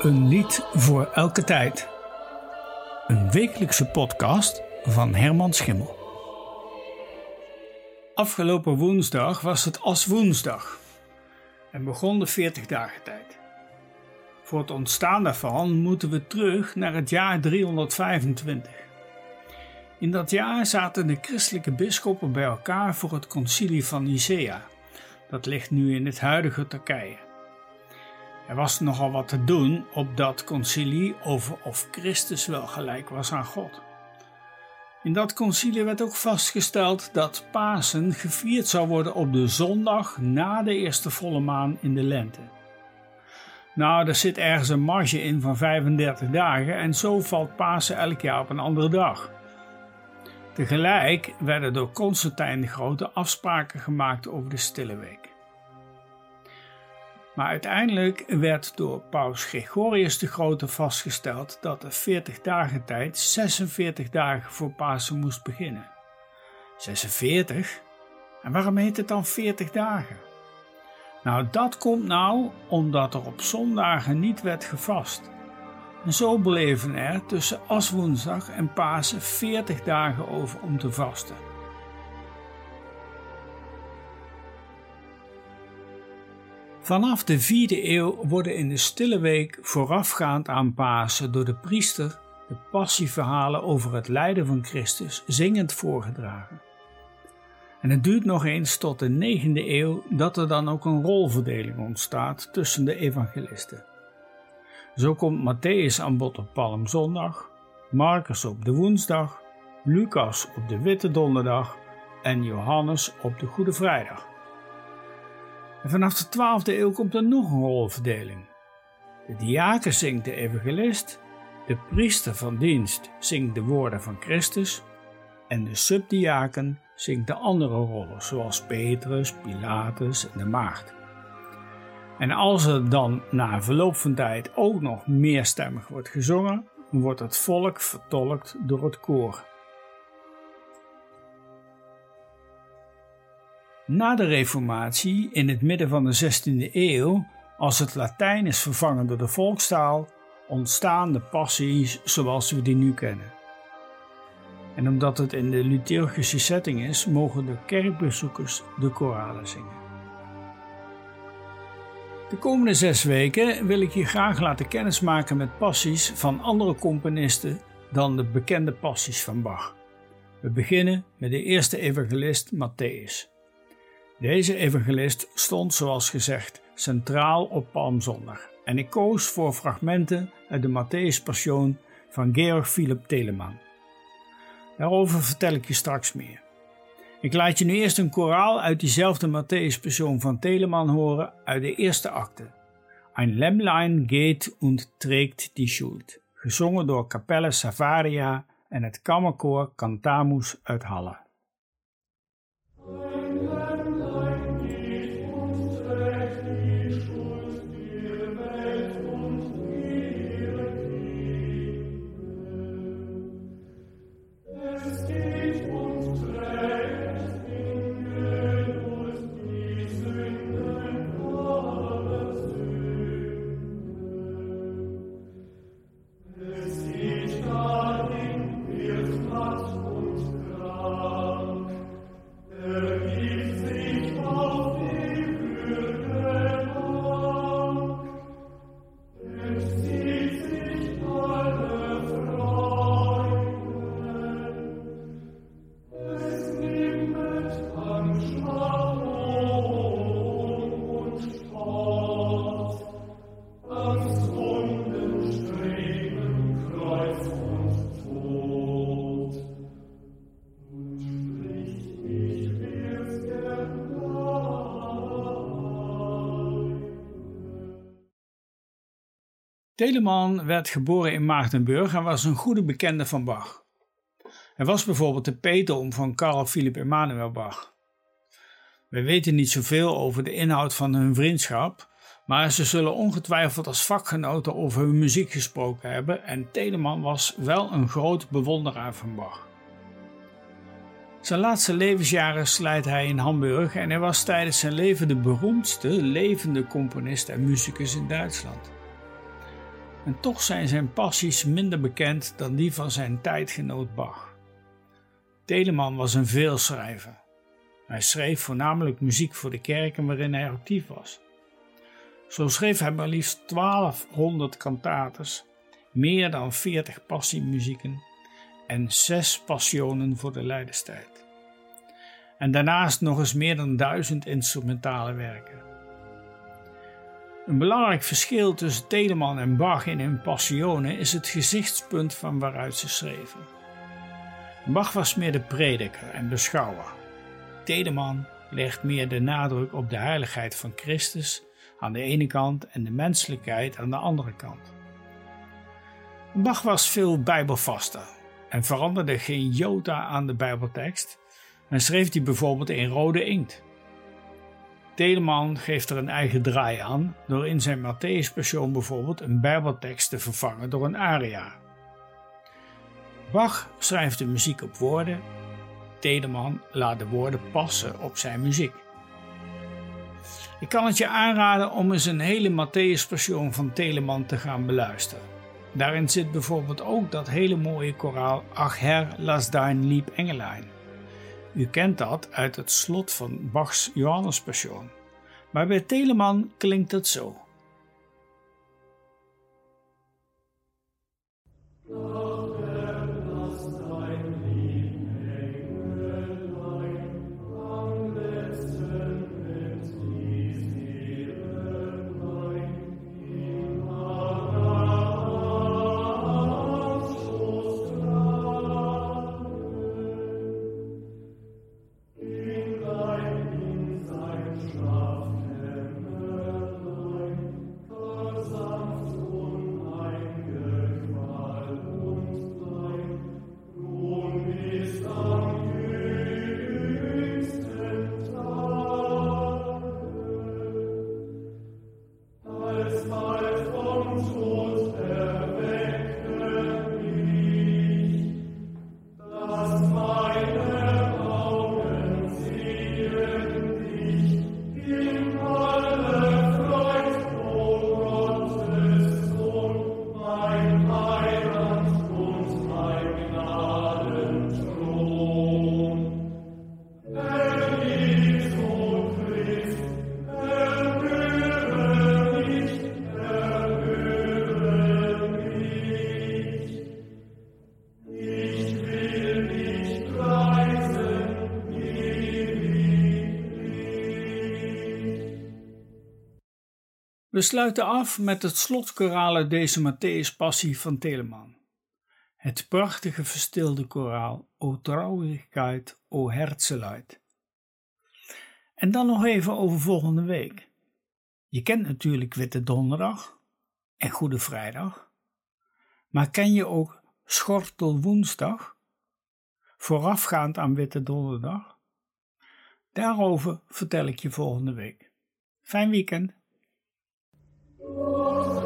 Een lied voor elke tijd. Een wekelijkse podcast van Herman Schimmel. Afgelopen woensdag was het als woensdag en begon de 40 dagen tijd. Voor het ontstaan daarvan moeten we terug naar het jaar 325. In dat jaar zaten de christelijke bisschoppen bij elkaar voor het concilie van Nicea. Dat ligt nu in het huidige Turkije. Er was nogal wat te doen op dat concilie over of Christus wel gelijk was aan God. In dat concilie werd ook vastgesteld dat Pasen gevierd zou worden op de zondag na de eerste volle maan in de lente. Nou, er zit ergens een marge in van 35 dagen en zo valt Pasen elk jaar op een andere dag. Tegelijk werden door Constantijn de Grote afspraken gemaakt over de Stille Week. Maar uiteindelijk werd door Paus Gregorius de Grote vastgesteld dat de 40 dagen tijd 46 dagen voor Pasen moest beginnen. 46? En waarom heet het dan 40 dagen? Nou, dat komt nou omdat er op zondagen niet werd gevast. En zo bleven er tussen Aswoensdag en Pasen 40 dagen over om te vasten. Vanaf de vierde eeuw worden in de stille week voorafgaand aan Pasen door de priester de passieverhalen over het lijden van Christus zingend voorgedragen. En het duurt nog eens tot de negende eeuw dat er dan ook een rolverdeling ontstaat tussen de evangelisten. Zo komt Matthäus aan bod op Palmzondag, Marcus op de woensdag, Lucas op de Witte Donderdag en Johannes op de Goede Vrijdag. En vanaf de 12e eeuw komt er nog een rolverdeling. De diaken zingt de evangelist, de priester van dienst zingt de woorden van Christus en de subdiaken zingt de andere rollen, zoals Petrus, Pilatus en de maagd. En als er dan na verloop van tijd ook nog meerstemmig wordt gezongen, wordt het volk vertolkt door het koor. Na de Reformatie, in het midden van de 16e eeuw, als het Latijn is vervangen door de volkstaal, ontstaan de passies zoals we die nu kennen. En omdat het in de liturgische setting is, mogen de kerkbezoekers de koralen zingen. De komende zes weken wil ik je graag laten kennismaken met passies van andere componisten dan de bekende passies van Bach. We beginnen met de eerste evangelist Matthäus. Deze evangelist stond, zoals gezegd, centraal op Palmzondag en ik koos voor fragmenten uit de Matthäus Passion van Georg Philipp Telemann. Daarover vertel ik je straks meer. Ik laat je nu eerst een koraal uit diezelfde Matthäus Passion van Telemann horen uit de eerste acte. Ein Lämmlein geht und trägt die Schuld, gezongen door Capelle Savaria en het kammerkoor Cantamus uit Halle. Telemann werd geboren in Maartenburg en was een goede bekende van Bach. Hij was bijvoorbeeld de peetoom van Carl Philipp Emanuel Bach. We weten niet zoveel over de inhoud van hun vriendschap, maar ze zullen ongetwijfeld als vakgenoten over hun muziek gesproken hebben en Telemann was wel een groot bewonderaar van Bach. Zijn laatste levensjaren slijt hij in Hamburg en hij was tijdens zijn leven de beroemdste levende componist en muzikus in Duitsland. En toch zijn zijn passies minder bekend dan die van zijn tijdgenoot Bach. Telemann was een veelschrijver. Hij schreef voornamelijk muziek voor de kerken waarin hij actief was. Zo schreef hij maar liefst 1200 kantates, meer dan 40 passiemuzieken en 6 passionen voor de Leidenstijd. En daarnaast nog eens meer dan duizend instrumentale werken. Een belangrijk verschil tussen Telemann en Bach in hun passionen is het gezichtspunt van waaruit ze schreven. Bach was meer de prediker en beschouwer. Telemann legt meer de nadruk op de heiligheid van Christus aan de ene kant en de menselijkheid aan de andere kant. Bach was veel bijbelvaster en veranderde geen jota aan de bijbeltekst en schreef die bijvoorbeeld in rode inkt. Telemann geeft er een eigen draai aan door in zijn Matthäus bijvoorbeeld een bijbeltekst te vervangen door een aria. Bach schrijft de muziek op woorden, Telemann laat de woorden passen op zijn muziek. Ik kan het je aanraden om eens een hele Matthäus van Telemann te gaan beluisteren. Daarin zit bijvoorbeeld ook dat hele mooie koraal Ach Herr, las dein lieb Engelein. U kent dat uit het slot van Bachs Johannespassion. Maar bij Telemann klinkt het zo. We sluiten af met het slotkoraal uit deze Matthäus Passie van Telemann. Het prachtige verstilde koraal O Traurigkeit, O Herzeleid. En dan nog even over volgende week. Je kent natuurlijk Witte Donderdag en Goede Vrijdag. Maar ken je ook Schortel Woensdag? Voorafgaand aan Witte Donderdag? Daarover vertel ik je volgende week. Fijn weekend! oh